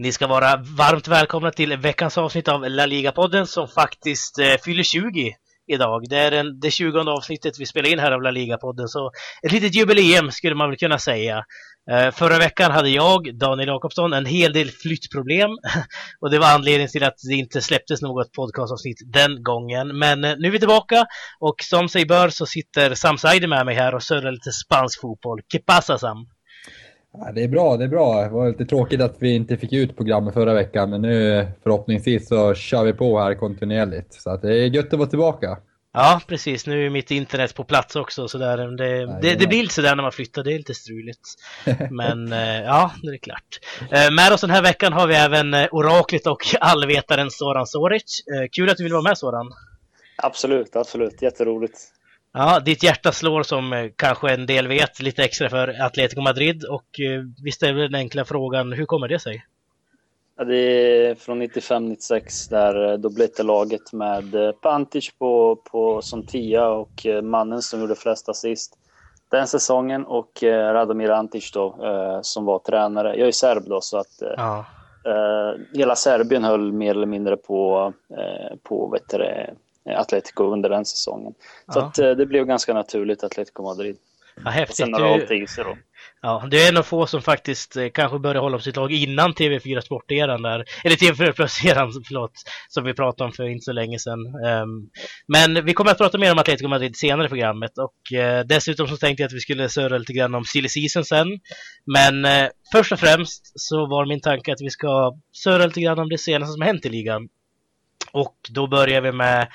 Ni ska vara varmt välkomna till veckans avsnitt av La Liga-podden som faktiskt eh, fyller 20 idag. Det är en, det 20 avsnittet vi spelar in här av La Liga-podden, så ett litet jubileum skulle man väl kunna säga. Eh, förra veckan hade jag, Daniel Jakobsson, en hel del flyttproblem och det var anledningen till att det inte släpptes något podcastavsnitt den gången. Men eh, nu är vi tillbaka och som sig bör så sitter Sam Saidi med mig här och surrar lite spansk fotboll. Que pasa Sam? Ja, det är bra, det är bra. Det var lite tråkigt att vi inte fick ut programmet förra veckan, men nu förhoppningsvis så kör vi på här kontinuerligt. Så att det är gött att vara tillbaka. Ja, precis. Nu är mitt internet på plats också, så där. Det, det, det blir lite sådär när man flyttar, det är lite struligt. Men eh, ja, det är klart. Eh, med oss den här veckan har vi även eh, oraklet och allvetaren Soran Soric. Kul att du vill vara med Soran. Absolut, absolut. Jätteroligt. Ja, ditt hjärta slår som eh, kanske en del vet lite extra för Atletico Madrid och eh, vi ställer den enkla frågan, hur kommer det sig? Ja, det är från 95-96 där eh, då blev det laget med Pantic på, på som tia och mannen som gjorde flest assist den säsongen och Radomir Antic då som var tränare. Jag är serb då så att ja. hela Serbien höll mer eller mindre på, på vet du, Atletico under den säsongen. Så att, eh, det blev ganska naturligt Atletico Madrid. Ja, häftigt. Och sen har allt i sig då. Ja, det är en av få som faktiskt eh, kanske började hålla på sitt lag innan TV4 Sport-eran där, eller TV4 Plus-eran, förlåt, som vi pratade om för inte så länge sedan. Um, men vi kommer att prata mer om Atletico Madrid senare i programmet och uh, dessutom så tänkte jag att vi skulle surra lite grann om silly season sen. Men först och främst så var min tanke att vi ska surra lite grann om det senaste som hänt i ligan. Och då börjar vi med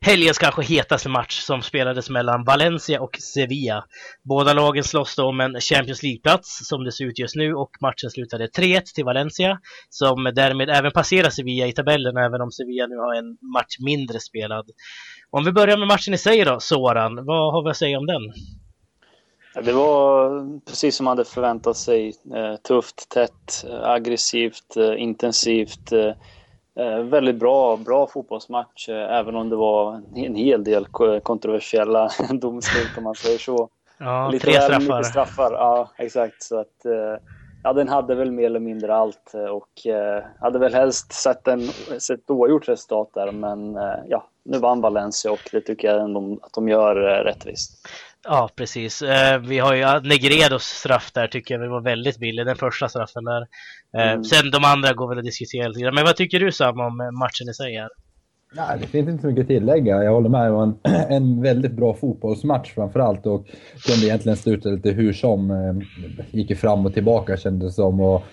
helgens kanske hetaste match som spelades mellan Valencia och Sevilla. Båda lagen slåss då om en Champions League-plats som det ser ut just nu och matchen slutade 3-1 till Valencia som därmed även passerar Sevilla i tabellen även om Sevilla nu har en match mindre spelad. Om vi börjar med matchen i sig då, Soran, vad har vi att säga om den? Det var precis som man hade förväntat sig. Eh, tufft, tätt, aggressivt, eh, intensivt eh, väldigt bra, bra fotbollsmatch, eh, även om det var en hel del kontroversiella domslut om man säger så. Ja, lite tre straffar. Lite straffar. Ja, exakt. Så att, eh, ja, den hade väl mer eller mindre allt och hade väl helst sett, en, sett oavgjort resultat där, men ja, nu vann Valencia och det tycker jag ändå att de gör rättvist. Ja, precis. Eh, vi har ju Negredos straff där tycker jag var väldigt billig, den första straffen där. Eh, mm. Sen de andra går väl att diskutera lite Men vad tycker du Sam om matchen i sig här? Nej, det finns inte så mycket att tillägga. Jag håller med. Det var en, en väldigt bra fotbollsmatch framförallt och kunde egentligen sluta lite hur som. Eh, gick ju fram och tillbaka kändes det som. Och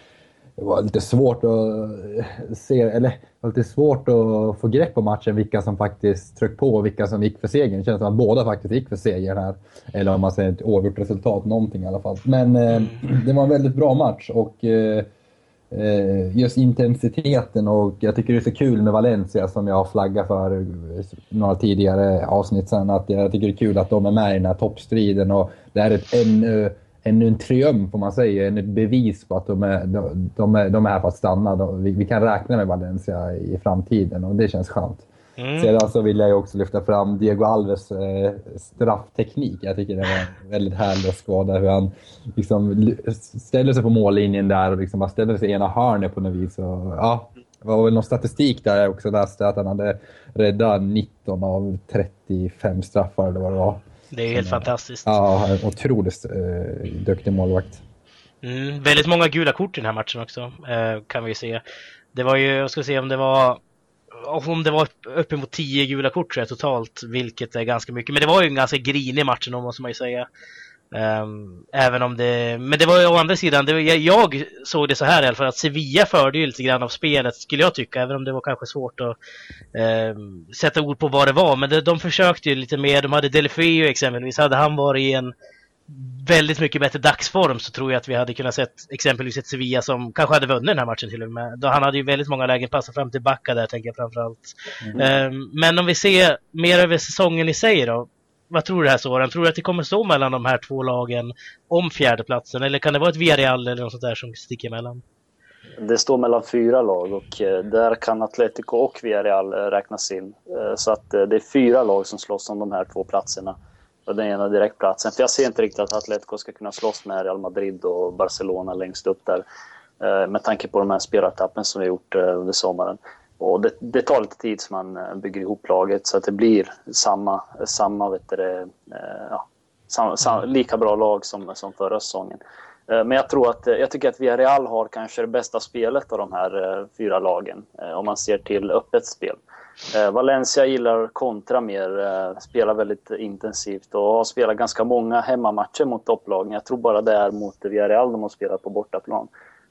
det var lite svårt att eh, se, eller var lite svårt att få grepp på matchen, vilka som faktiskt tryckte på och vilka som gick för segern. Det känns som att båda faktiskt gick för segern här. Eller om man säger ett oavgjort resultat, någonting i alla fall. Men eh, det var en väldigt bra match och eh, eh, just intensiteten och jag tycker det är så kul med Valencia som jag har flaggat för några tidigare avsnitt sen. Att jag tycker det är kul att de är med i den här toppstriden och det är ett ännu ännu en triumf, om man säger, ännu ett bevis på att de är, de, de är, de är här för att stanna. De, vi, vi, kan räkna med Valencia i framtiden och det känns skönt. Mm. Sedan så vill jag också lyfta fram Diego Alves eh, straffteknik. Jag tycker det var väldigt härligt att skåda hur han liksom ställer sig på mållinjen där och liksom bara ställer sig i ena hörnet på något vis. Och, ja, det var väl någon statistik där jag också läste att han hade räddat 19 av 35 straffar eller vad det var. Det är helt fantastiskt. Ja, otroligt eh, duktig målvakt. Mm, väldigt många gula kort i den här matchen också, eh, kan vi se. Det var ju, jag ska se om det var om det var uppemot 10 gula kort tror jag totalt, vilket är ganska mycket. Men det var ju en ganska grinig match måste man ju säga. Um, även om det, men det var ju å andra sidan, var, jag, jag, såg det så här i alla fall att Sevilla förde ju lite grann av spelet skulle jag tycka, även om det var kanske svårt att um, sätta ord på vad det var. Men det, de försökte ju lite mer, de hade Delfeo exempelvis, hade han varit i en väldigt mycket bättre dagsform så tror jag att vi hade kunnat sett exempelvis ett Sevilla som kanske hade vunnit den här matchen till och med. Han hade ju väldigt många lägen passat fram till Backa där tänker jag framförallt. Mm. Um, men om vi ser mer över säsongen i sig då, vad tror du här Soran? Tror du att det kommer stå mellan de här två lagen om fjärdeplatsen? Eller kan det vara ett Villarreal eller något sånt där som sticker emellan? Det står mellan fyra lag och eh, där kan Atletico och Villarreal eh, räknas in. Eh, så att det är fyra lag som slåss om de här två platserna. Och den ena direktplatsen. För jag ser inte riktigt att Atletico ska kunna slåss med Real Madrid och Barcelona längst upp där. med tanke på de här spelartappen som vi gjort under sommaren. Och det, det, tar lite tid så man bygger ihop laget så att det blir samma, samma vet du, ja, sam, sam, mm. lika bra lag som, som förra säsongen. Men jag tror att, jag tycker att Villarreal har kanske det bästa spelet av de här fyra lagen om man ser till öppet spel. Eh, Valencia gillar kontra mer, eh, spelar väldigt intensivt och har spelat ganska många hemmamatcher mot topplagen. Jag tror bara det är mot Villarreal de har spelat på bortaplan.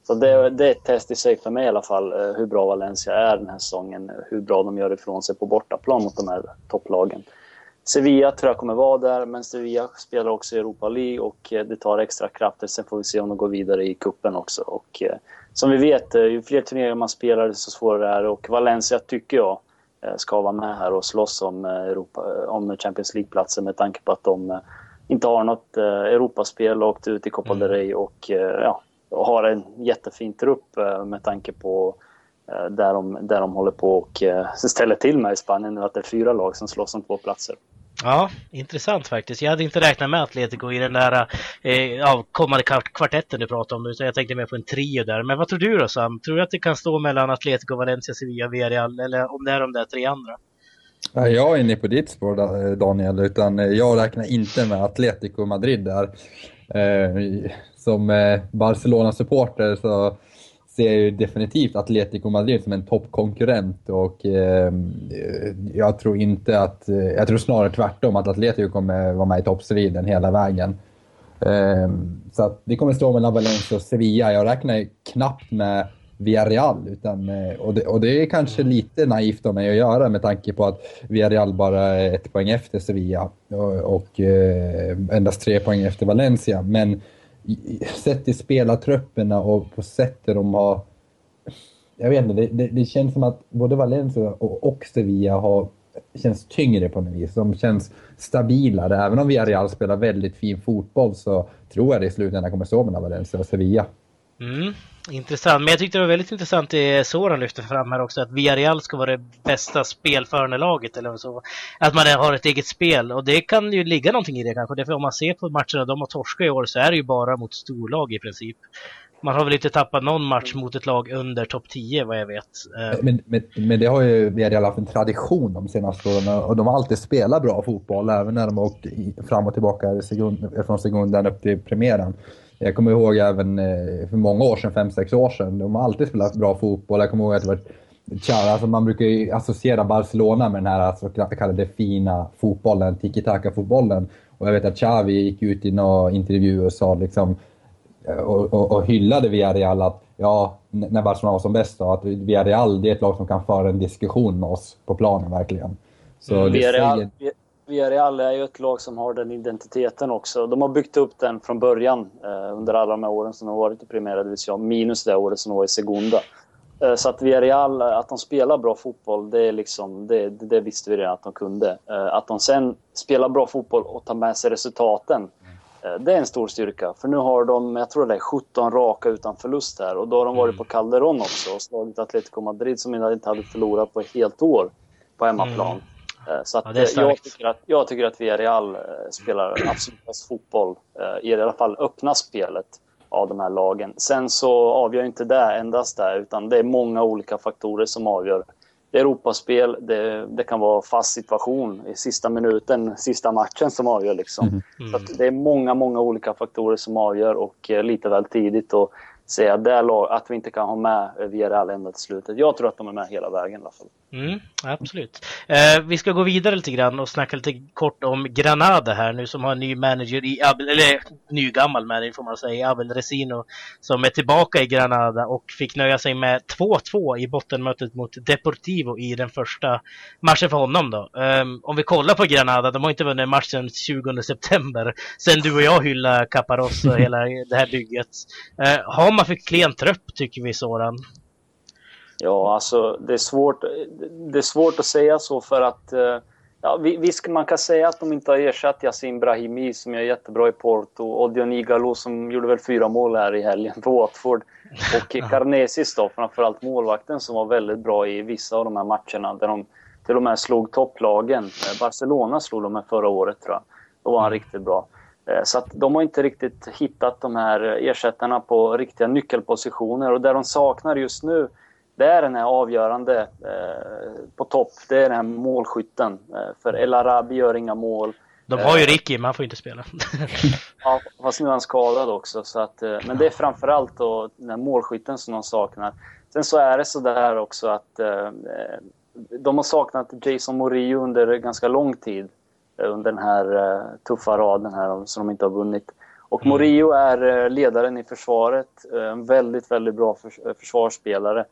Så det, det, är ett test i sig för mig i alla fall, eh, hur bra Valencia är den här säsongen. Eh, hur bra de gör ifrån sig på bortaplan mot de här topplagen. Sevilla tror jag kommer vara där, men Sevilla spelar också i Europa League och eh, det tar extra krafter. Sen får vi se om de går vidare i kuppen också. Och, som vi vet, ju fler turneringar man spelar, desto svårare är det. Och Valencia tycker jag ska vara med här och slåss om, Europa, om Champions League-platser med tanke på att de inte har något Europaspel och åkt ut i Copa del Rey och ja, har en jättefin trupp med tanke på där de, där de håller på och ställer till med i Spanien nu att det är fyra lag som slåss om två platser. Ja, intressant faktiskt. Jag hade inte räknat med Atletico i den där eh, kommande kvartetten du pratade om, utan jag tänkte mer på en trio där. Men vad tror du då Sam? Tror du att det kan stå mellan Atletico, Valencia, Sevilla, Villarreal eller om det är de där tre andra? Jag är inne på ditt spår Daniel, utan jag räknar inte med Atletico Madrid där. Eh, som eh, Barcelona-supporter så ser jag ju definitivt Atletico Madrid som en toppkonkurrent och eh, jag tror inte att, eh, jag tror snarare tvärtom att Atletico kommer vara med i toppstriden hela vägen. Eh, så att det kommer stå mellan Valencia och Sevilla. Jag räknar knappt med Villarreal. Utan, eh, och, det, och det är kanske lite naivt av mig att göra med tanke på att Villarreal bara är ett poäng efter Sevilla och, och eh, endast tre poäng efter Valencia. Men sett i spelartrupperna och på sättet de har... Jag vet inte, det, det, det, känns som att både Valencia och, och Sevilla har, känns tyngre på något vis. De känns stabilare. Även om Villarreal spelar väldigt fin fotboll så tror jag det i slutändan kommer stå mellan Valencia och Sevilla. Mm. Intressant, men jag tyckte det var väldigt intressant det Soran lyfte fram här också, att Villarreal ska vara det bästa spelförande laget eller så. Att man har ett eget spel och det kan ju ligga någonting i det kanske. Därför om man ser på matcherna de har torskat i år så är det ju bara mot storlag i princip. Man har väl inte tappat någon match mot ett lag under topp 10 vad jag vet. Eh, men, men, men det har ju Villarreal haft en tradition de senaste åren och de har alltid spelat bra fotboll även när de har åkt fram och tillbaka från sekunden upp till premiären. Jag kommer ihåg även eh, för många år sedan, fem sex år sedan, de har alltid spelat bra fotboll. Jag kommer ihåg att det var Alltså man brukar ju associera Barcelona med den här alltså, kallade fina fotbollen, tiki-taka-fotbollen. Och jag vet att Xavi gick ut i någon intervju och sa liksom, eh, och, och, och hyllade Villarreal att ja, när Barcelona var som bäst då, att Villarreal det är ett lag som kan föra en diskussion med oss på planen verkligen. Så mm, Villarreal, säger... Villarreal är ju ett lag som har den identiteten också. De har byggt upp den från början eh, under alla de här åren som de har varit i Primera Division, minus det året som de var i Segunda. Eh, så att Villarreal, att de spelar bra fotboll, det, är liksom, det, det visste vi redan att de kunde. Eh, att de sen spelar bra fotboll och tar med sig resultaten, eh, det är en stor styrka. För nu har de, jag tror det är 17 raka utan förlust här. Och då har de varit mm. på Calderon också och slagit Atletico Madrid som inte hade förlorat på ett helt år på hemmaplan. Mm. Eh, så att, ja, eh, jag, tycker att, jag tycker att Villarreal eh, spelar absolut bäst fotboll, i alla fall öppna spelet av de här lagen. Sen så avgör inte det endast det, utan det är många olika faktorer som avgör. Det är Europaspel, det, det kan vara fast situation i sista minuten, sista matchen som avgör. Liksom. Mm. Mm. Så det är många, många olika faktorer som avgör och lite väl tidigt. Och säga där, att vi inte kan ha med Villarreal ända till slutet. Jag tror att de är med hela vägen i alla fall. Mm, absolut. Eh, vi ska gå vidare lite grann och snacka lite kort om Granada här nu som har en ny manager i Abel, eller ny gammal manager får man säga, Abel Resino som är tillbaka i Granada och fick nöja sig med 2-2 i bottenmötet mot Deportivo i den första matchen för honom då. Eh, om vi kollar på Granada, de har inte vunnit matchen 20 september sen du och jag hyllade Caparros och hela det här bygget. Eh, har man för klen trupp tycker vi Soran? Ja, alltså det är svårt, det är svårt att säga så för att eh, ja, visst, man kan säga att de inte har ersatt Yassin Brahimi som är jättebra i Porto och Dion Igalo som gjorde väl fyra mål här i helgen på Watford. Och Carnesis då, framförallt målvakten som var väldigt bra i vissa av de här matcherna där de till och med slog topplagen. Eh, Barcelona slog de med förra året tror jag. Då var han mm. riktigt bra. Eh, så att de har inte riktigt hittat de här ersättarna på riktiga nyckelpositioner och det de saknar just nu det är den här avgörande eh, på topp. Det är den här målskytten. Eh, för El Arabi gör inga mål. De har ju Ricky, men han får inte spela. ja, fast nu är han skadad också. Så att, men det är framförallt då den här målskytten som de saknar. Sen så är det så där också att eh, de har saknat Jason Morillo under ganska lång tid. Under den här eh, tuffa raden här som de inte har vunnit. Och mm. Morillo är ledaren i försvaret. En väldigt, väldigt bra försvarsspelare.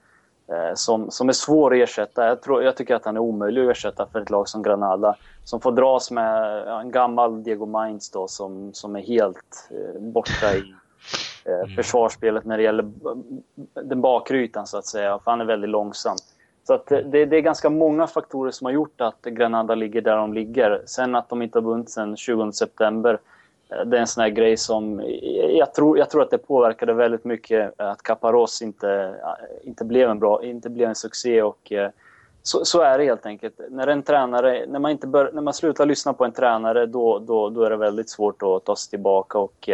Eh, som, som är svår att ersätta. Jag, tror, jag tycker att han är omöjlig att ersätta för ett lag som Granada. Som får dras med en gammal Diego Mainz då, som, som är helt eh, borta i eh, mm. försvarsspelet när det gäller den bakre ytan så att säga. För han är väldigt långsam. Så att det, det, är ganska många faktorer som har gjort att Granada ligger där de ligger. Sen att de inte har vunnit sen 20 september Eh, det är en sån här grej som... Jag tror, jag tror att det påverkade väldigt mycket att Caparros inte, eh, inte, blev, en bra, inte blev en succé. Och, eh, så, så, är det helt enkelt. När, en tränare, när, man inte bör, när man slutar lyssna på en tränare då, då, då är det väldigt svårt att ta sig tillbaka. Och,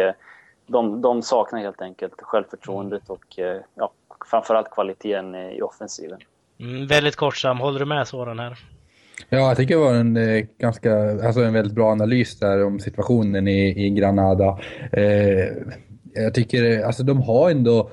de, de saknar helt enkelt självförtroendet och ja, framförallt kvaliteten i offensiven. Mm, väldigt kortsam. Håller du med Soran här? Ja, jag tycker det var en eh, ganska, alltså en väldigt bra analys där om situationen i, i Granada. Eh, jag tycker, eh, alltså de har ändå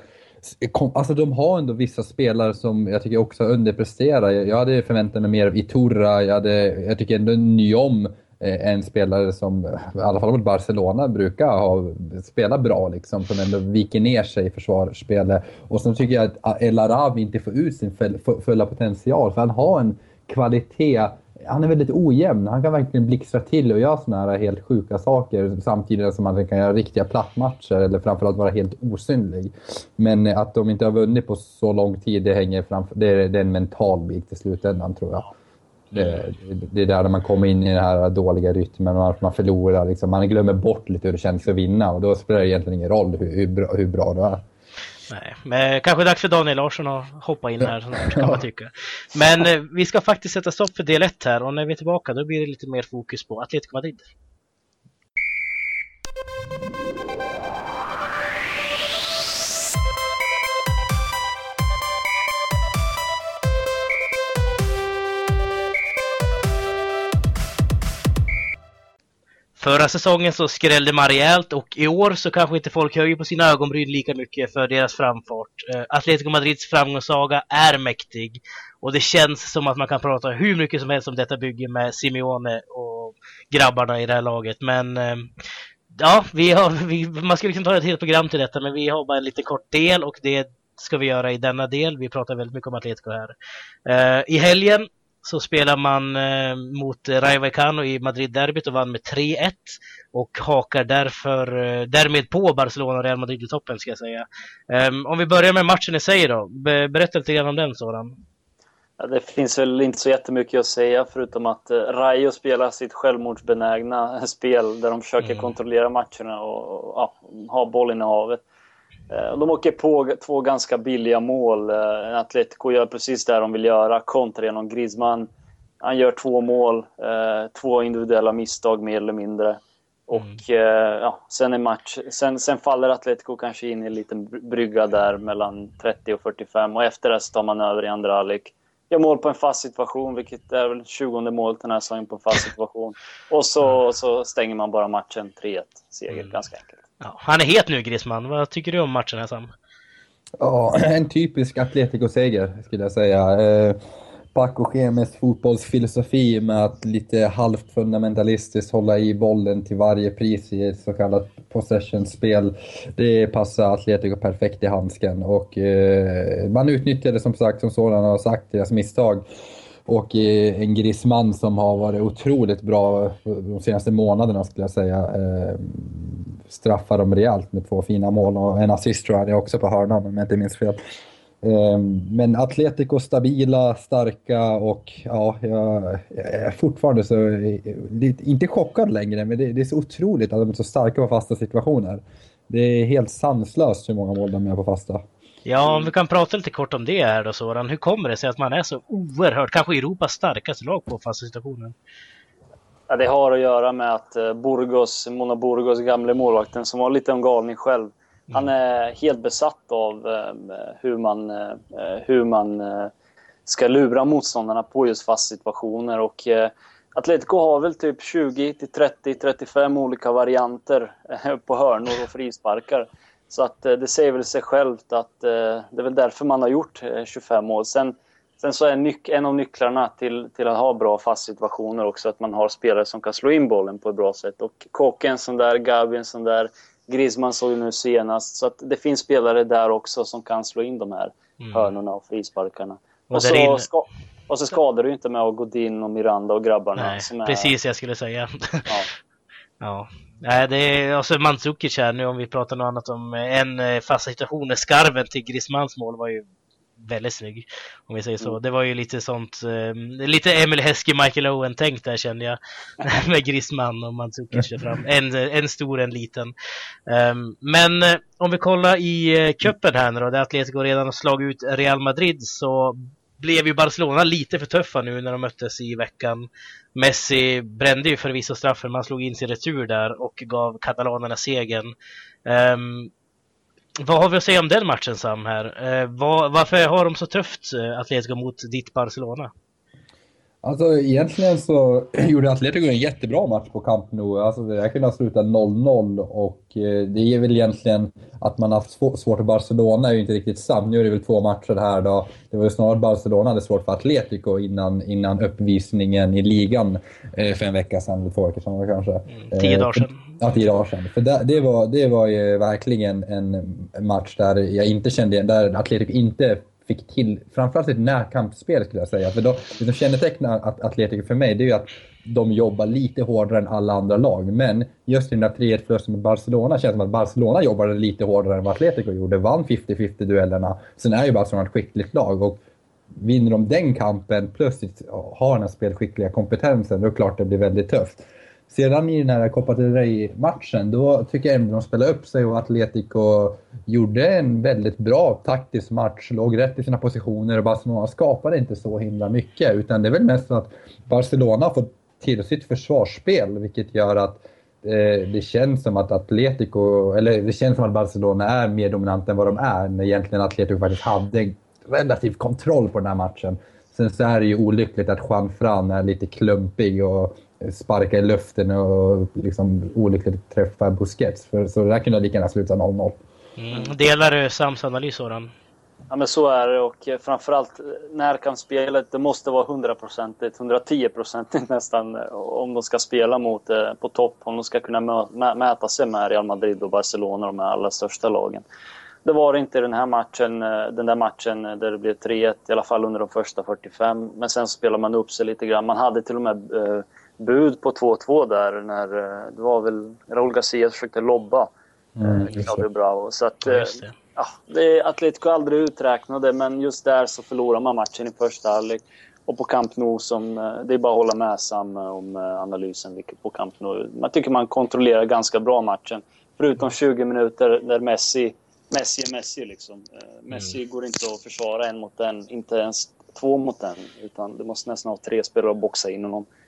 Alltså de har ändå vissa spelare som jag tycker också underpresterar. Jag hade förväntat mig mer av Iturra, jag, hade, jag tycker ändå Nyom är en spelare som, i alla fall mot Barcelona, brukar ha, spela bra liksom, som ändå viker ner sig i försvarsspelet. Och sen tycker jag att eh, El Arab inte får ut sin fulla potential, för han har en kvalitet. Han är väldigt ojämn. Han kan verkligen blixtra till och göra såna här helt sjuka saker samtidigt som han kan göra riktiga plattmatcher eller framförallt vara helt osynlig. Men att de inte har vunnit på så lång tid, det, hänger framför, det, är, det är en mental bit i slutändan tror jag. Det, det, är där man kommer in i den här dåliga rytmen och man förlorar. Liksom. Man glömmer bort lite hur det känns att vinna och då spelar det egentligen ingen roll hur, hur, bra, hur bra du är. Nej, men kanske dags för Daniel Larsson att hoppa in här, kan man tycka. Men eh, vi ska faktiskt sätta stopp för del 1 här och när vi är tillbaka då blir det lite mer fokus på Atletico Madrid. Förra säsongen så skrällde man rejält och i år så kanske inte folk höjer på sina ögonbryn lika mycket för deras framfart. Uh, Atletico Madrids framgångssaga är mäktig och det känns som att man kan prata hur mycket som helst om detta bygge med Simeone och grabbarna i det här laget. Men uh, ja, vi har, vi, man skulle kunna liksom ta ett helt program till detta men vi har bara en liten kort del och det ska vi göra i denna del. Vi pratar väldigt mycket om Atletico här. Uh, I helgen så spelar man eh, mot Rayo Vallecano i Madrid-derbyt och vann med 3-1 och hakar därför, eh, därmed på Barcelona och Real Madrid i toppen ska jag säga. Um, om vi börjar med matchen i sig då, Be berätta lite grann om den Soran. Ja, det finns väl inte så jättemycket att säga förutom att eh, Rayo spelar sitt självmordsbenägna spel där de försöker mm. kontrollera matcherna och, och ja, ha bollen i havet. Eh, de åker på två ganska billiga mål. Eh, Atletico gör precis det de vill göra, kontra genom Griezmann. Han gör två mål, eh, två individuella misstag mer eller mindre. Och mm. ja, sen, är match, sen, sen faller Atletico kanske in i en liten brygga där mellan 30 och 45 och efter det så tar man över i andra halvlek. Gör mål på en fast situation, vilket är väl 20 målet den här säsongen på en fast situation. Och så, mm. så stänger man bara matchen 3-1. Seger, mm. ganska enkelt. Ja, han är het nu Griezmann. Vad tycker du om matchen här Sam? Ja, en typisk Atletico-seger skulle jag säga. Eh, Paco Gemes fotbollsfilosofi med att lite halvt fundamentalistiskt hålla i bollen till varje pris i ett så kallat possession-spel. Det passar Atletico perfekt i handsken och eh, man utnyttjade som sagt, som sådana har sagt, deras misstag. Och eh, en Griezmann som har varit otroligt bra de senaste månaderna skulle jag säga. Eh, Eh, straffar dem rejält med två fina mål och en assist tror jag det är också på hörnan om jag inte minns fel. Ehm, men Atletico stabila, starka och ja, jag är fortfarande så, eh, inte chockad längre, men det, är så otroligt att de är så starka på fasta situationer. Det är helt sanslöst hur många mål de gör på fasta. Ja, om vi kan prata lite kort om det här då Soran. Hur kommer det sig att man är så oerhört, kanske Europas starkaste lag på fasta situationer? Ja, det har att göra med att eh, Burgos, Mona Burgos, gamle målvakten, som var lite en galning själv, han är helt besatt av eh, hur man, eh, hur man ska lura motståndarna på just fast situationer. Och, Atletico har väl typ 20 till 30, 35 olika varianter på hörnor och frisparkar. Så att det säger väl sig självt att det är väl därför man har gjort 25 mål. Sen, sen så är nyc en av nycklarna till, till att ha bra fast situationer också att man har spelare som kan slå in bollen på ett bra sätt. Och Kåke en sån där, Gabi en sån där, Griezmann såg ju nu senast. Så att det finns spelare där också som kan slå in de här mm. hörnorna och frisparkarna. Och, och så, ska, och så skadar du inte med Godin och Miranda och grabbarna. Nej, som är... precis jag skulle säga. Ja. ja. Nej, det är alltså Mandzukic här nu om vi pratar något annat om en eh, fast situation. Skarven till Griezmanns mål var ju väldigt snygg. Om vi säger så. Mm. Det var ju lite sånt, eh, lite Emil Heske, Michael Owen tänkt där kände jag. med Griezmann och Mandzukic där fram. En, en stor, en liten. Um, men eh, om vi kollar i uh, cupen här nu då, där Atletico redan har slagit ut Real Madrid så blev ju Barcelona lite för tuffa nu när de möttes i veckan. Messi brände ju förvisso straffen, man slog in sin retur där och gav katalanerna segern. Um, vad har vi att säga om den matchen Sam här? Eh, var, varför har de så tufft uh, Atletico mot ditt Barcelona? Alltså egentligen så gjorde Atletico en jättebra match på Camp Nou. Alltså det kunde ha slutat 0-0 och eh, det är väl egentligen att man haft svårt för Barcelona är ju inte riktigt sant. Nu är det väl två matcher här då. Det var ju snarare Barcelona hade svårt för Atletico innan, innan uppvisningen i ligan eh, för en vecka sedan, två veckor sedan kanske. Mm, tio dagar sedan. Ja, tio dagar sedan. För det, det, var, det var ju verkligen en match där jag inte kände, där Atletico inte fick till framförallt ett närkampsspel skulle jag säga. För då, det som kännetecknar att Atletico för mig det är ju att de jobbar lite hårdare än alla andra lag. Men just i den där 3-1 förlusten med Barcelona känns det som att Barcelona jobbade lite hårdare än vad Atletico gjorde. Vann 50-50 duellerna. Sen är ju Barcelona ett skickligt lag och vinner de den kampen plus har den här spelskickliga kompetensen då är det klart det blir väldigt tufft. Sedan i den här Copa del Rey-matchen, då tycker jag ändå de spelade upp sig och Atletico gjorde en väldigt bra taktisk match, låg rätt i sina positioner och Barcelona skapade inte så himla mycket. Utan det är väl mest att Barcelona har fått till sitt försvarsspel, vilket gör att eh, det känns som att Atletico, eller det känns som att Barcelona är mer dominant än vad de är, när egentligen Atletico faktiskt hade relativ kontroll på den här matchen. Sen så är det ju olyckligt att Juan Fran är lite klumpig och sparka i luften och liksom olyckligt träffa Busquets. För, så det där kunde lika gärna sluta 0-0. Mm. Delar du Sams analys Soran? Ja men så är det och framförallt närkampsspelet det måste vara 100%, 110% nästan om de ska spela mot eh, på topp, om de ska kunna mä mäta sig med Real Madrid och Barcelona, de allra största lagen. Det var det inte den här matchen, eh, den där matchen där det blev 3-1, i alla fall under de första 45. Men sen spelade man upp sig lite grann. Man hade till och med eh, bud på 2-2 där när eh, det var väl Raúl Garcia försökte lobba mm, Claudio Bravo. Så att, ja, det. Ja, det är Atletico aldrig uträknade men just där så förlorar man matchen i första halvlek. Och på Camp Nou, som, det är bara att hålla med Sam om analysen på Camp Nou. Man tycker man kontrollerar ganska bra matchen. Förutom 20 minuter där Messi, Messi är Messi liksom. Messi mm. går inte att försvara en mot en, inte ens två mot en. Utan du måste nästan ha tre spelare att boxa in honom. Eh,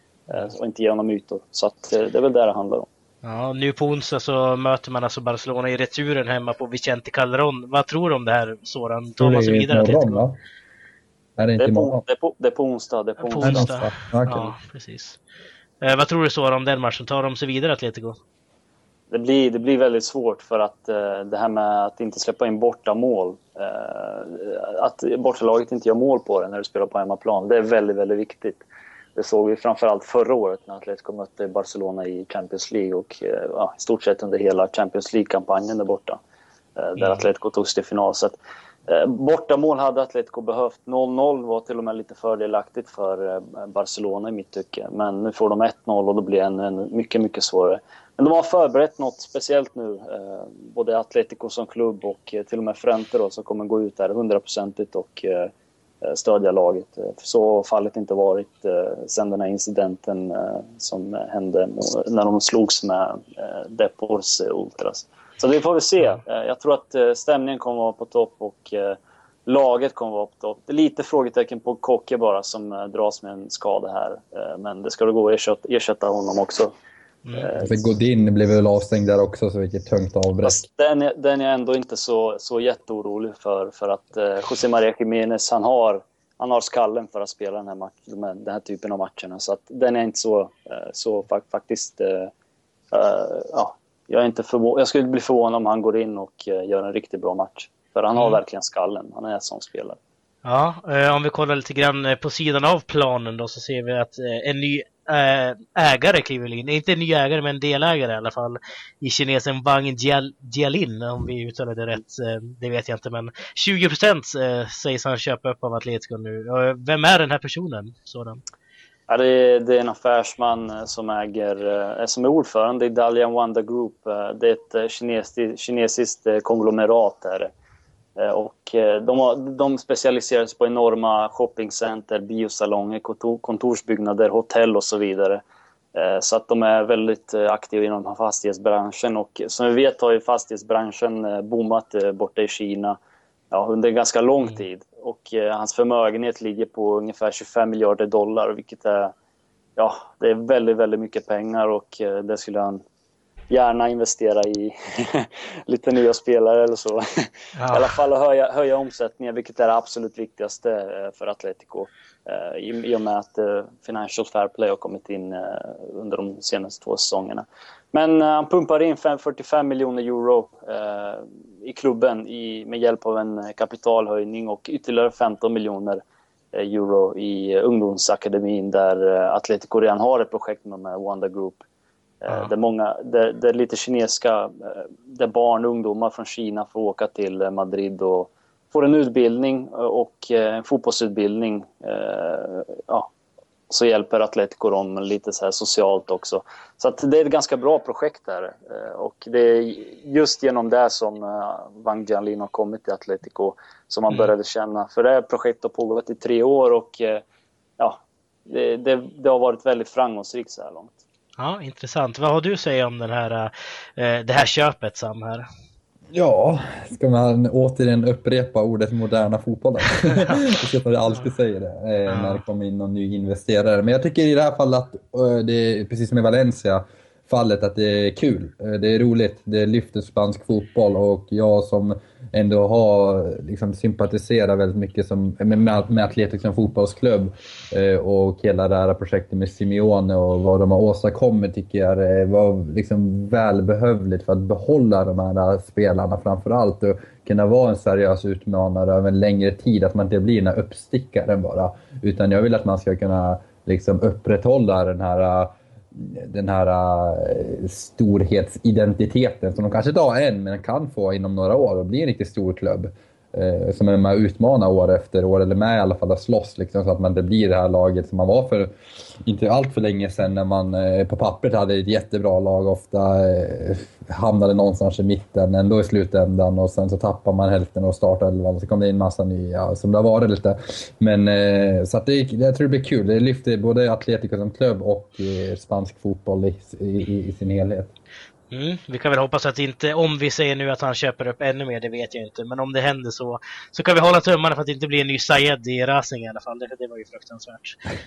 och inte ge honom ytor. Så att, eh, det är väl det det handlar om. Ja, nu på onsdag så möter man alltså Barcelona i returen hemma på Vicente Calderon. Vad tror du om det här Soran? Tar man sig vidare? Morgon, va? Är det, inte det, är på, det, är på, det är på onsdag. Det är på, på onsdag. onsdag. Okay. Ja, precis. Eh, vad tror du Soran om den matchen? Tar de sig vidare Atletico? Det blir, det blir väldigt svårt för att eh, det här med att inte släppa in borta mål. Eh, att bortalaget inte gör mål på det när du spelar på hemmaplan. Det är väldigt, väldigt viktigt. Det såg vi framförallt förra året när Atletico mötte Barcelona i Champions League och eh, ja, i stort sett under hela Champions League-kampanjen där borta. Eh, där mm. Atletico tog sig till final. Så att, eh, bortamål hade Atletico behövt. 0-0 var till och med lite fördelaktigt för Barcelona i mitt tycke. Men nu får de 1-0 och då blir det ännu, ännu mycket, mycket svårare. Men de har förberett något speciellt nu. Både Atletico som klubb och till och med Frente då, som kommer gå ut där hundraprocentigt och Eh, stödja laget. Eh, så har fallet inte varit eh, sen den här incidenten som hände när de slogs med Depors Ultras. Så vi får väl se. Jag tror att stämningen kommer att vara på topp och laget kommer att vara på topp. Det är lite frågetecken på Kocke bara som dras med en skada här. Men det ska gå att ersätta honom också. Mm. Eh, För Godin blev väl avstängd där också, så vilket tungt avbräck. Den, är, den är jag ändå inte så, så jätteorolig för, för att eh, José Maria Jiménez, han har, han har skallen för att spela den här, match, den här, den här typen av matcherna. Så att den är inte så, eh, så faktiskt... Eh, eh, ja, jag, är inte jag skulle bli förvånad om han går in och eh, gör en riktigt bra match. För han har mm. verkligen skallen. Han är en sån spelare. Ja, eh, om vi kollar lite grann eh, på sidan av planen då så ser vi att eh, en ny Eh, ägare kliver in. Inte en ny ägare men en delägare i alla fall. I kinesen Wang Jialin om vi uttalar det rätt. Eh, det vet jag inte men 20 procent eh, sägs han köpa upp av Atletico nu. Vem är den här personen? Sådan? Ja, det, är, det är en affärsman som äger, som är ordförande i Dalian Wanda Group. Det är ett kinesiskt, kinesiskt konglomerat. Här. Eh, och eh, de, de specialiserar sig på enorma shoppingcenter, biosalonger, kontorsbyggnader, hotell och så vidare. Eh, så att de är väldigt aktiva inom fastighetsbranschen och som vi vet har ju fastighetsbranschen boomat borta i Kina ja, under ganska lång mm. tid. Och hans förmögenhet ligger på ungefär 25 miljarder dollar vilket är, ja, det är väldigt, väldigt mycket pengar och det skulle han gärna investera i lite nya spelare eller så. Ja. I alla fall höja, höja omsättningen, vilket är det absolut viktigaste eh, för Atletico. Eh, I, och med att eh, Financial Fair Play har kommit in under de senaste två säsongerna. Men han pumpar in 45 miljoner euro i klubben i, med hjälp av en kapitalhöjning och ytterligare 15 miljoner euro i ungdomsakademin där Atletico redan har ett projekt med Wanda Group. Ja. Där, många, där, där lite kinesiska, eh, där barn och ungdomar från Kina får åka till eh, Madrid och får en utbildning eh, och en fotbollsutbildning. Ja, så hjälper Atletico dem lite så socialt också. Så det är ett ganska bra projekt där. Och det är just genom det som Wang Jianlin har kommit till Atletico som man mm. började känna. För det här projektet har pågått i tre år och ja, det, det, det har varit väldigt framgångsrikt så här långt. Ja, intressant. Vad har du att säga om den här, eh, det här köpet Sam? Här? Ja, ska man återigen upprepa ordet moderna fotbollen? jag vet att jag alltid säger det eh, när det kommer in någon ny investerare. Men jag tycker i det här fallet att eh, det är precis som i Valencia, fallet att det är kul. Eh, det är roligt, det lyfter spansk fotboll och jag som ändå har liksom sympatiserat väldigt mycket som, med, med Atletic som fotbollsklubb eh, och hela det här projektet med Simeone och vad de har åstadkommit tycker jag var liksom välbehövligt för att behålla de här eh, spelarna framförallt och kunna vara en seriös utmanare över en längre tid. Att man inte blir den här uppstickaren bara. Utan jag vill att man ska kunna liksom upprätthålla den här den här uh, storhetsidentiteten som de kanske inte har än, men kan få inom några år och bli en riktigt stor klubb eh, som är med och utmanar år efter år, eller med i alla fall att slåss liksom, så att man inte blir det här laget som man var för inte allt för länge sedan när man eh, på pappret hade ett jättebra lag, ofta eh, hamnade någonstans i mitten ändå i slutändan och sen så tappar man hälften och startar elvan och så kommer det in massa nya som det har varit lite. Men eh, så att det, jag tror det blir kul. Det lyfter både Atletico som klubb och eh, spansk fotboll i, i, i sin helhet. Mm, vi kan väl hoppas att inte, om vi säger nu att han köper upp ännu mer, det vet jag inte. Men om det händer så, så kan vi hålla tummarna för att det inte blir en ny Sayed i Racing i alla fall. Det, det var ju fruktansvärt.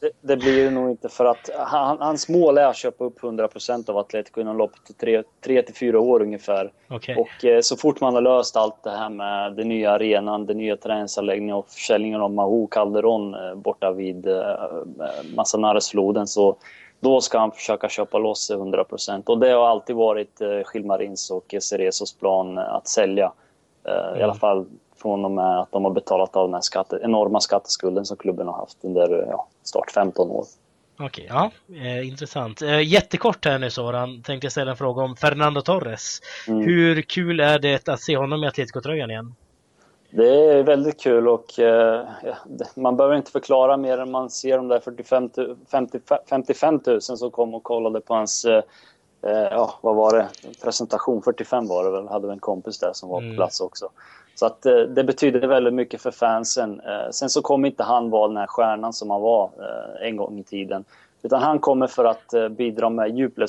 det, det, blir det nog inte för att han, hans mål är att köpa upp 100% av Atletico inom loppet tre, tre till fyra år ungefär. Okay. Och eh, så fort man har löst allt det här med den nya arenan, den nya träningsanläggningen och försäljningen av Mahou Calderon eh, borta vid eh, Masanaresfloden så då ska han försöka köpa loss sig 100%. Och det har alltid varit eh, Gilmarins och Cerezos plan att sälja. Eh, mm. I alla mm. fall från och med att de har betalat av den här skatte, enorma skatteskulden som klubben har haft under ja, start 15 år. Okej, ja, eh, intressant. Eh, jättekort här nu Soran, tänkte jag ställa en fråga om Fernando Torres. Mm. Hur kul är det att se honom i Atletico-tröjan igen? Det är väldigt kul och eh, man behöver inte förklara mer än man ser de där 45, 50, 55 000 som kom och kollade på hans, eh, eh, ja vad var det, presentation, 45 var det väl, hade vi en kompis där som var på mm. plats också. Så att eh, det betyder väldigt mycket för fansen. Eh, sen så kommer inte han vara den här stjärnan som han var eh, en gång i tiden. Utan han kommer för att bidra med djupled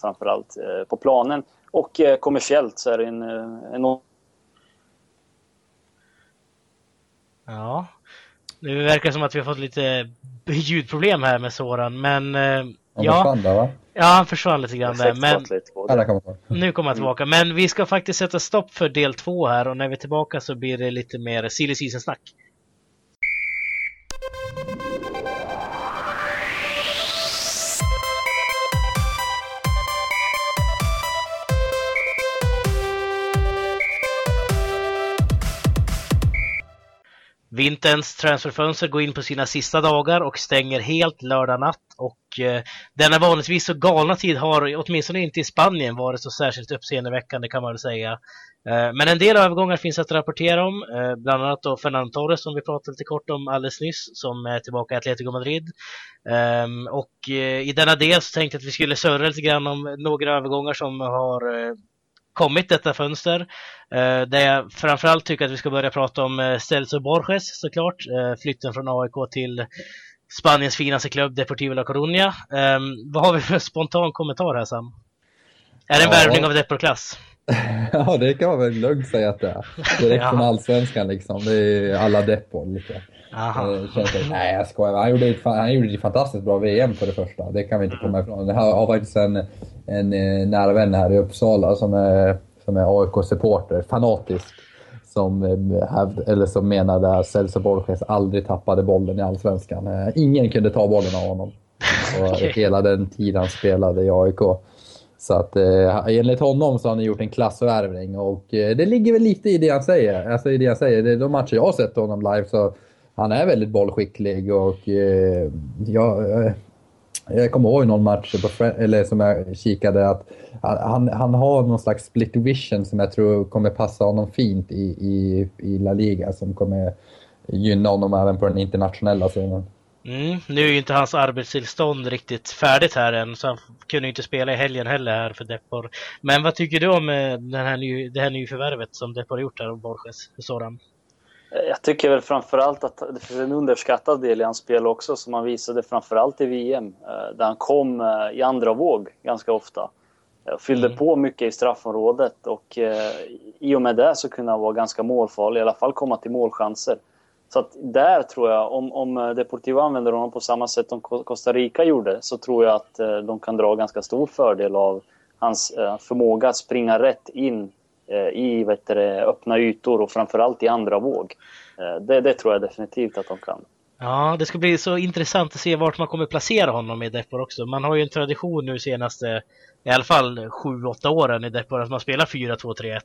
framförallt på planen. Och kommersiellt så är det en enorm Ja. Nu verkar det som att vi har fått lite ljudproblem här med Soran, men... Eh, Han ja, försvann där va? ja, han försvann lite grann där, men kommer nu kommer han tillbaka. Men vi ska faktiskt sätta stopp för del två här och när vi är tillbaka så blir det lite mer silly season-snack. Vinterns transferfönster går in på sina sista dagar och stänger helt lördag natt och eh, denna vanligtvis så galna tid har åtminstone inte i Spanien varit så särskilt uppseendeväckande kan man väl säga. Eh, men en del övergångar finns att rapportera om, eh, bland annat då Fernando Torres som vi pratade lite kort om alldeles nyss som är tillbaka i Atletico Madrid. Ehm, och eh, i denna del så tänkte jag att vi skulle surra lite grann om några övergångar som har eh, kommit detta fönster. Eh, där jag framförallt tycker att vi ska börja prata om eh, Celso Borges såklart. Eh, flytten från AIK till Spaniens finaste klubb Deportivo La Coruña. Eh, vad har vi för spontan kommentar här Sam? Är det en Ja. värvning av Depor-klass? Ja, det kan man väl lugnt säga att det är. Direkt Ja. från allsvenskan liksom. Det är alla deppor lite. Aha. Eh, känns nej, jag skojar. Han gjorde, ett, han gjorde ett fantastiskt bra VM för det första. Det kan vi inte komma ifrån. Det här har faktiskt en, en eh, nära vän här i Uppsala som är, som är AIK-supporter, fanatisk. Som, eh, hävd, eller som menade att Celso Borges aldrig tappade bollen i Allsvenskan. Ingen kunde ta bollen av honom. Och. Hela den tid han spelade i AIK. Så att eh, enligt honom så har han gjort en klassvärvning och eh, det ligger väl lite i det han säger. Alltså i det han säger. Det, de matcher jag har sett honom live så han är väldigt bollskicklig och eh, jag, eh, jag kommer ihåg någon match på, Fre- eller som jag kikade att han, han har någon slags split vision som jag tror kommer passa honom fint i, i, i La Liga som kommer gynna honom även på den internationella scenen. Mm, nu är ju inte hans arbetstillstånd riktigt färdigt här än så han kunde ju inte spela i helgen heller här för Depor. Men vad tycker du om eh, den här ny, det här nyförvärvet som Depor har gjort här av Borges? Soran? Jag tycker väl framförallt att det finns en underskattad del i hans spel också som han visade framförallt i VM. eh, Där han kom eh, i andra våg ganska ofta. Eh, Fyllde Mm. på mycket i straffområdet och eh, i och med det så kunde han vara ganska målfarlig, i alla fall komma till målchanser. Så att där tror jag, om, om eh, Deportivo använder honom på samma sätt som Co- Costa Rica gjorde, så tror jag att eh, de kan dra ganska stor fördel av hans eh, förmåga att springa rätt in eh, Eh, i vet du, öppna ytor och framförallt i andra våg. Eh, Det, det tror jag definitivt att de kan. Ja, det ska bli så intressant att se vart man kommer placera honom i Depor också. Man har ju en tradition nu senaste, i alla fall 7-8 åren i Depor, att man spelar 4-2-3-1.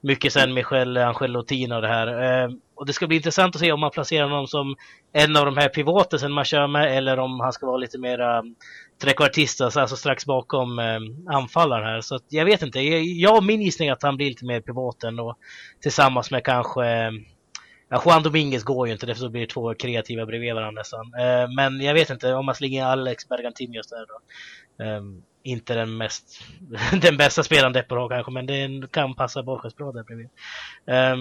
Mycket sen Michel Angelotin och det här. Ehm, och det ska bli intressant att se om man placerar honom som en av de här pivotesen man kör med eller om han ska vara lite mera ehm, trekvartist, alltså, alltså strax bakom ehm, anfallaren här. Så att jag vet inte. Jag, min gissning är att han blir lite mer pivoten och tillsammans med kanske Ja, Juan Dominguez går ju inte, därför så blir det två kreativa bredvid varandra nästan. Eh, men jag vet inte om man slänger in Alex Bergantinos där då. Eh, inte den mest, den bästa spelaren Depor har kanske, men det kan passa Borges bra där bredvid. Eh,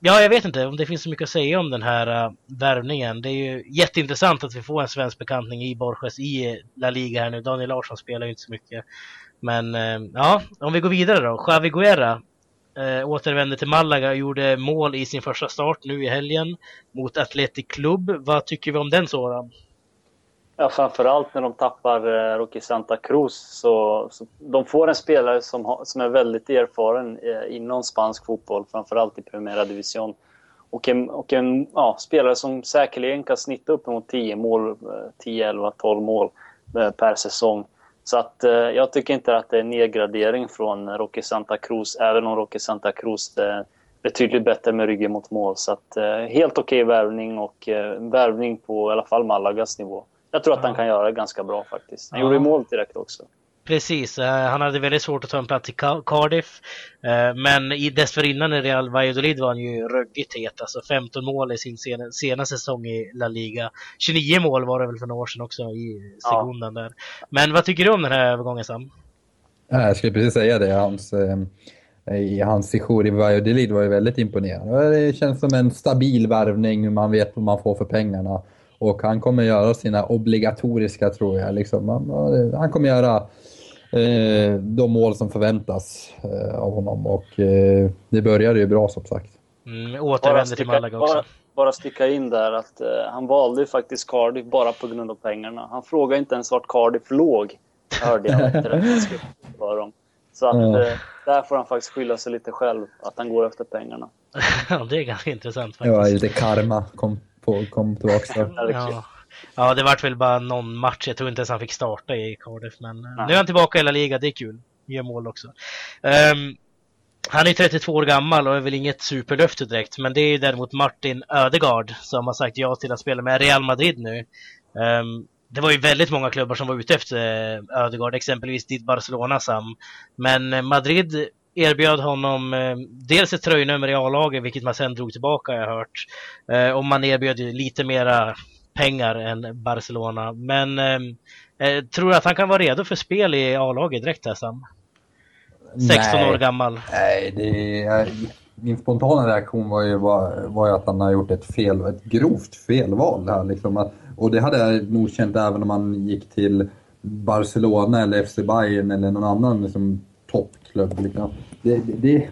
ja, jag vet inte om det finns så mycket att säga om den här uh, värvningen. Det är ju jätteintressant att vi får en svensk bekantning i Borges i La Liga här nu. Daniel Larsson spelar ju inte så mycket. Men ehm, ja, om vi går vidare då. Xavi Guerra eh, återvände till Malaga och gjorde mål i sin första start nu i helgen mot Athletic Club. Vad tycker vi om den sådan? Ja, framförallt när de tappar eh, Rocky Santa Cruz. Så, så de får en spelare som, ha, som är väldigt erfaren eh, inom spansk fotboll, framförallt i Primera Division. Och en, och en ja, spelare som säkerligen kan snitta upp mot 10 mål, eh, 10, 11, 12 mål eh, per säsong. Så att eh, jag tycker inte att det är nedgradering från Rocky Santa Cruz, även om Rocky Santa Cruz är betydligt bättre med ryggen mot mål. Så att eh, helt okej värvning och eh, värvning på i alla fall Malagas nivå. Jag tror att han kan göra det ganska bra faktiskt. Han Ja. gjorde mål direkt också. Precis, eh, han hade väldigt svårt att ta en plats i Ca- Cardiff. Eh, men i dessförinnan i Real Valladolid var han ju ruggigt het. Alltså 15 mål i sin sena, senaste säsong i La Liga. 29 mål var det väl för några år sedan också i Ja. sekundan där. Men vad tycker du om den här övergången Sam? Ja, Jag skulle precis säga det. Hans, eh, i hans sejour i Valladolid var ju väldigt imponerande. Det känns som en stabil värvning. Man vet vad man får för pengarna. Och han kommer göra sina obligatoriska, tror jag. Liksom. Han, han kommer göra de mål som förväntas eh, av honom. Och eh, det började ju bra som sagt. Mm, återvänder till Malaga också. Bara, bara sticka in där att uh, han valde ju faktiskt Cardiff bara på grund av pengarna. Han frågade inte ens vart Cardiff låg, hörde jag efter det. Dem. Så att mm. uh, där får han faktiskt skylla sig lite själv, att han går efter pengarna. ja, det är ganska intressant faktiskt. Ja, lite karma kom, på, kom tillbaka. ja. Ja, det vart väl bara någon match. Jag tror inte ens han fick starta i Cardiff, men eh, Nej. nu är han tillbaka i La Liga. Det är kul. Gör mål också. Um, han är 32 år gammal och är väl inget superlöfte direkt, men det är däremot Martin Ödegard som har sagt ja till att spela med Real Madrid nu. Um, det var ju väldigt många klubbar som var ute efter Ödegard, exempelvis ditt Barcelona Sam. Men Madrid erbjöd honom eh, dels ett tröjnummer i A-laget, vilket man sen drog tillbaka har jag hört. Eh, och man erbjöd lite mera pengar än Barcelona. Men eh, eh tror du att han kan vara redo för spel i A-laget direkt här Sam? 16 nej, år gammal. Nej, det är, min spontana reaktion var ju, var, var ju att han har gjort ett fel, ett grovt felval här. Liksom. Och det hade jag nog känt även om man gick till Barcelona eller FC Bayern eller någon annan liksom, toppklubb. Liksom. Det, det,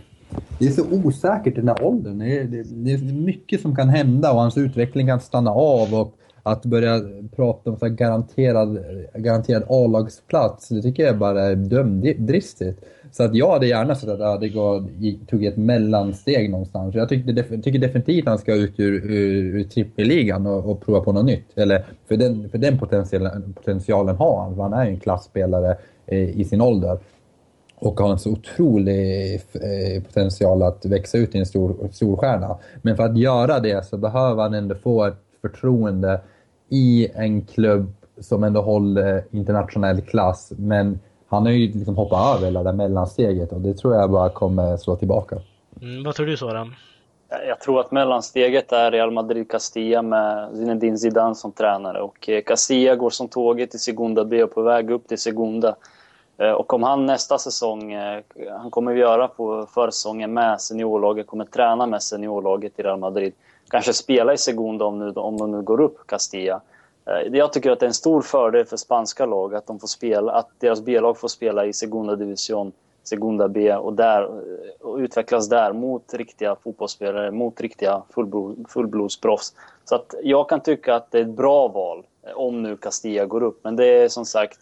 det, är så osäkert i den här åldern. Det är, det är mycket som kan hända och hans utveckling kan stanna av. Och att börja prata om så garanterad, garanterad A-lagsplats, det tycker jag bara är dömdristigt. Så att jag hade gärna sett att Ödegaard tog ett mellansteg någonstans. Jag tycker, tycker definitivt att han ska ut ur, ur, ur trippelligan och, och prova på något nytt. Eller för den, för den potentialen, potentialen har han, han är ju en klassspelare eh, i sin ålder och har en så otrolig eh, potential att växa ut i en stor storstjärna. Men för att göra det så behöver han ändå få ett förtroende i en klubb som ändå håller internationell klass. Men han har ju liksom hoppat över hela det mellansteget och det tror jag bara kommer slå tillbaka. Mm, vad tror du Soran? Jag tror att mellansteget är Real Madrid-Castilla med Zinedine Zidane som tränare. Och eh, Castilla går som tåget till Segunda B och på väg upp till Segunda. Eh, och om han nästa säsong, eh, han kommer göra på försäsongen med seniorlaget, kommer träna med seniorlaget i Real Madrid. Kanske spela i Segunda om, nu, om de nu går upp, Castilla. Eh, jag tycker att det är en stor fördel för spanska lag att, de får spela, att deras B-lag får spela i Segunda Division, Segunda B och, där, och utvecklas där mot riktiga fotbollsspelare, mot riktiga fullblod, fullblodsproffs. Så att jag kan tycka att det är ett bra val eh, om nu Castilla går upp. Men det är som sagt,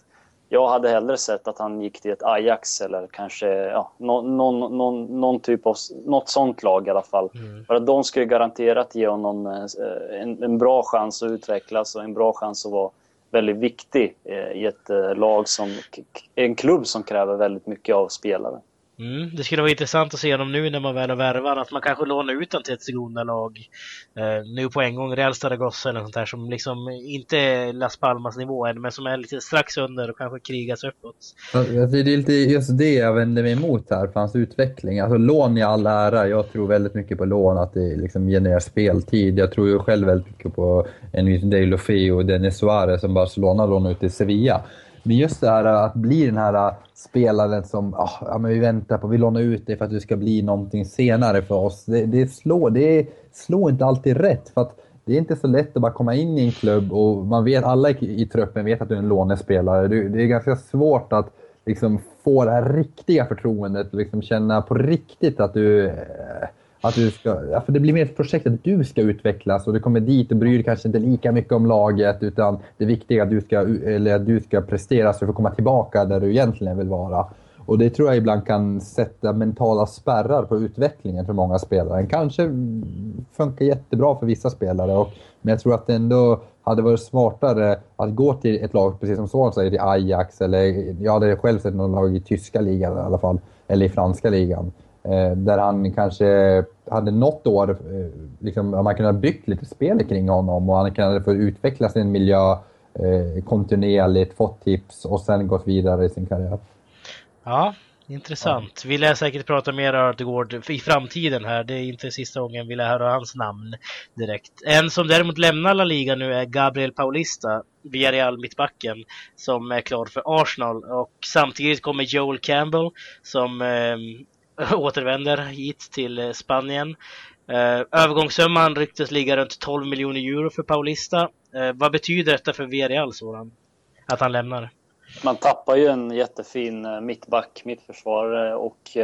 jag hade hellre sett att han gick till ett Ajax eller kanske ja, någon, någon, någon, någon typ av, något sånt lag i alla fall. Mm. För att de skulle garanterat ge honom eh, en, en bra chans att utvecklas och en bra chans att vara väldigt viktig eh, i ett eh, lag som, en klubb som kräver väldigt mycket av spelare. Mm, det skulle vara intressant att se dem nu när man väl har värvat, att man kanske lånar ut dem till ett Segunda-lag eh, nu på en gång, Real Zaragoza eller sånt där som liksom inte är Las Palmas nivå än, men som är lite strax under och kanske krigas uppåt. det är lite just det jag vänder mig emot här, för hans utveckling. Alltså lån i all ära, jag tror väldigt mycket på lån, att det liksom genererar speltid. Jag tror ju själv väldigt mycket på en Deulofeu och Denis Suarez som Barcelona lånar ut till Sevilla. Men just det här att bli den här äh, spelaren som oh, ja, men vi väntar på, vi lånar ut dig för att du ska bli någonting senare för oss. Det, det, slår, det slår inte alltid rätt. för att det är inte så lätt att bara komma in i en klubb och man vet, alla i, i truppen vet att du är en lånespelare. Det, det är ganska svårt att liksom få det här riktiga förtroendet och liksom känna på riktigt att du eh, att du ska, ja, för det blir mer ett projekt att du ska utvecklas och du kommer dit och bryr dig kanske inte lika mycket om laget utan det viktiga är att du ska, eller att du ska prestera så du får komma tillbaka där du egentligen vill vara. Och det tror jag ibland kan sätta mentala spärrar på utvecklingen för många spelare. Den kanske funkar jättebra för vissa spelare, och, men jag tror att det ändå hade varit smartare att gå till ett lag, precis som Son säger, till Ajax eller jag hade själv sett någon lag i tyska ligan i alla fall, eller i franska ligan. Eh, där han kanske hade något år, eh, liksom, man kunde ha byggt lite spel kring honom och han kunde få utveckla sin miljö eh, kontinuerligt, fått tips och sen gått vidare i sin karriär. Ja, intressant. Vi lär säkert prata mer om Ödegård i framtiden här. Det är inte sista gången vi lär höra hans namn direkt. En som däremot lämnar La Liga nu är Gabriel Paulista, Villarreal mittbacken, som är klar för Arsenal. Och samtidigt kommer Joel Campbell som eh, återvänder hit till eh, Spanien. Eh, övergångssumman ryktes ligga runt 12 miljoner euro för Paulista. Eh, vad betyder detta för Villarreal, sådan? Att han lämnar? Man tappar ju en jättefin mittback, mittförsvarare och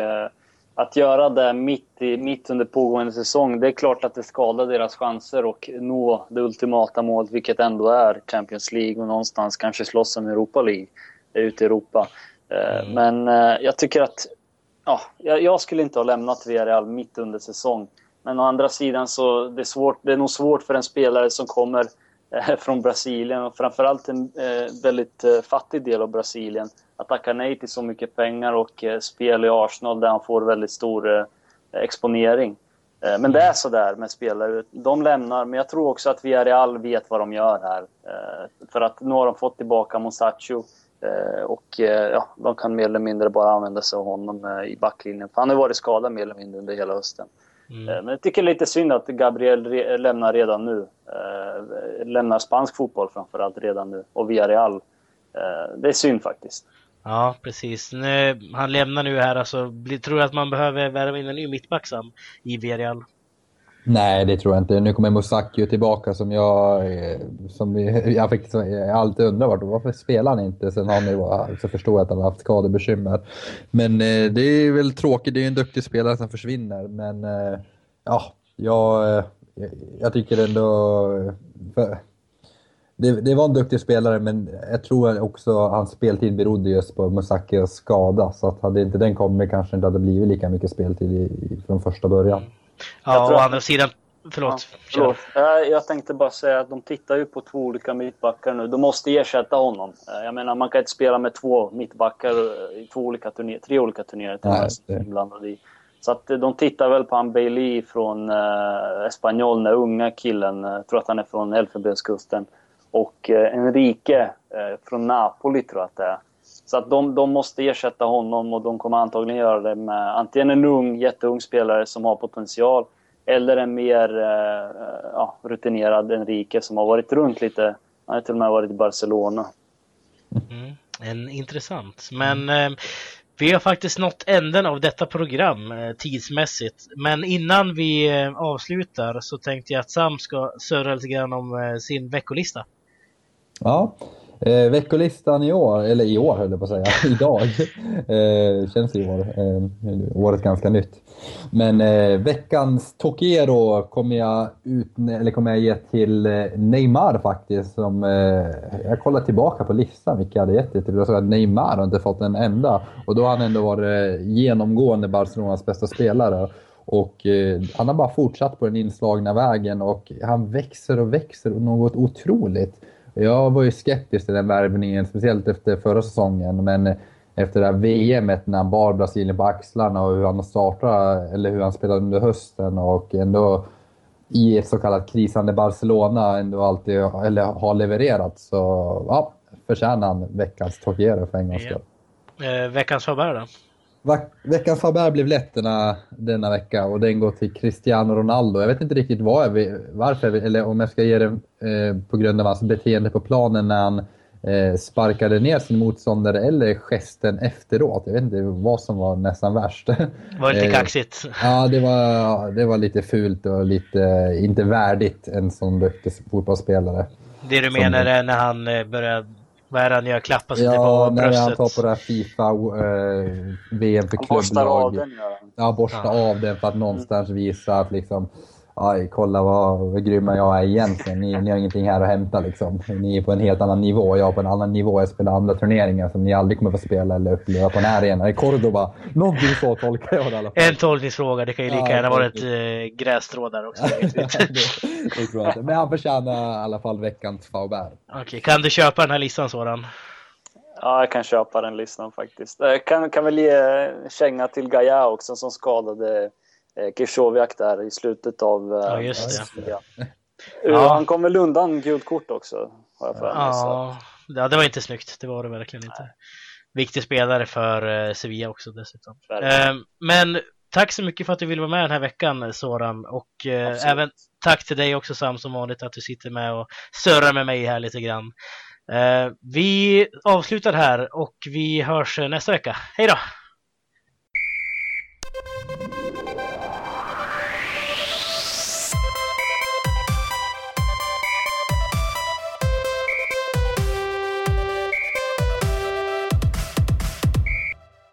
att göra det mitt, i, mitt under pågående säsong, det är klart att det skadar deras chanser och nå det ultimata målet, vilket ändå är Champions League och någonstans kanske slåss om Europa League ute i Europa. Mm. Men jag tycker att ja, jag skulle inte ha lämnat Villarreal mitt under säsong. Men å andra sidan så det är svårt, det är nog svårt för en spelare som kommer eh, från Brasilien och framförallt en eh, väldigt eh, fattig del av Brasilien att tacka nej till så mycket pengar och spel i Arsenal där han får väldigt stor exponering. Men det är så där med spelare. De lämnar, men jag tror också att Villarreal vet vad de gör här. För att nu har de fått tillbaka Musacho och eh, ja, de kan mer eller mindre bara använda sig av honom eh, i backlinjen. För han har varit skadad mer eller mindre under hela hösten. Mm. Men jag tycker det är lite synd att Gabriel re lämnar redan nu. lämnar spansk fotboll framförallt redan nu. Och Villarreal. det är synd faktiskt. Ja, precis. Nu, han lämnar nu här alltså. Tror du att man behöver värva in en ny mittback i Villarreal? Nej, det tror jag inte. Nu kommer Musaki tillbaka som jag, eh, som jag faktiskt alltid undrar vart, varför spelar han inte? Sen har man ju så förstår jag att han har haft skadebekymmer. Men eh, det är väl tråkigt, det är ju en duktig spelare som försvinner. Men eh, ja, jag, eh, jag tycker ändå... Det, det, var en duktig spelare men jag tror också att hans speltid berodde just på Musakis skada. Så att hade inte den kommit kanske inte hade blivit lika mycket speltid i, i, från första början. Ja, å andra sidan Förlåt. Ja, förlåt. Jag tänkte bara säga att de tittar ju på två olika mittbackar nu. De måste ersätta honom. Jag menar, man kan inte spela med två mittbackar i två olika turnéer, tre olika turnéer i. Så att de tittar väl på han Bailey från eh, Espanyol, den unga killen. Jag tror att han är från Elfenbenskusten. Och eh, Enrique eh, från Napoli tror jag att det är. Så att de, de måste ersätta honom och de kommer antagligen göra det med antingen en ung, jätteung spelare som har potential eller en mer eh, ja, rutinerad Enrique som har varit runt lite. Han har till och med varit i Barcelona. Mm, en intressant. Men eh, vi har faktiskt nått änden av detta program eh, tidsmässigt. Men innan vi eh, avslutar så tänkte jag att Sam ska surra lite grann om eh, sin veckolista. Ja, Eh, veckolistan i år, eller i år höll jag på att säga, idag. Eh, känns i år. Eh, året ganska nytt. Men eh, veckans Tokiero kommer jag, ut, eller kommer jag ge till eh, Neymar faktiskt. Som, eh, jag kollade tillbaka på listan vilka jag hade gett det till. Jag såg att Neymar har inte fått en enda. Och då har han ändå varit eh, genomgående Barcelonas bästa spelare. Och eh, han har bara fortsatt på den inslagna vägen och han växer och växer något otroligt. Jag var ju skeptisk till den värvningen, speciellt efter förra säsongen. Men efter det här VMet när han bar Brasilien på axlarna och hur han startade, eller hur han spelade under hösten och ändå i ett så kallat krisande Barcelona ändå alltid, eller har levererat. Så ja, förtjänar han veckans Tokiero för en gångs skull. Eh, veckans Faber då? Veckans Faber blev lätt denna, denna vecka och den går till Cristiano Ronaldo. Jag vet inte riktigt var jag, varför, eller om jag ska ge det eh, på grund av hans beteende på planen när han eh, sparkade ner sin motståndare eller gesten efteråt. Jag vet inte vad som var nästan värst. Det var lite eh, kaxigt. ja, det var, det var lite fult och lite inte värdigt en sån duktig fotbollsspelare. Det du menar är när han eh, började vad är det han gör? Klappar sig ja, på bröstet? Ja, när han tar på det här Fifa eh, VM för klubblag. Borstar av den, ja. ja, borsta ja. av den för att någonstans visa att liksom Aj, kolla vad, vad grymma jag är egentligen. Ni, ni har ingenting här att hämta liksom. Ni är på en helt annan nivå. Jag är på en annan nivå. Jag spelar andra turneringar som ni aldrig kommer få spela eller uppleva på den här arenan. I Cordoba. Någonting så tolkar jag det i alla fall. En tolkningsfråga. Det kan ju lika ja, gärna vara ett äh, grässtrå där också. det, det. Men han förtjänar i alla fall veckans Faubert. Okej, okay. kan du köpa den här listan sådan? Ja, jag kan köpa den listan faktiskt. Jag kan, kan väl ge känga till Gaia också som skadade eh, Krychowiak där i slutet av... Eh, ja, just det. Ja. ja. Han kom väl undan gult kort också, har jag för mig. Ja, ja, det var inte snyggt. Det var det verkligen inte. Nej. Viktig spelare för eh, Sevilla också dessutom. Eh, men tack så mycket för att du ville vara med den här veckan Soran och eh, även tack till dig också Sam som vanligt att du sitter med och surrar med mig här lite grann. Eh, vi avslutar här och vi hörs nästa vecka. Hej då!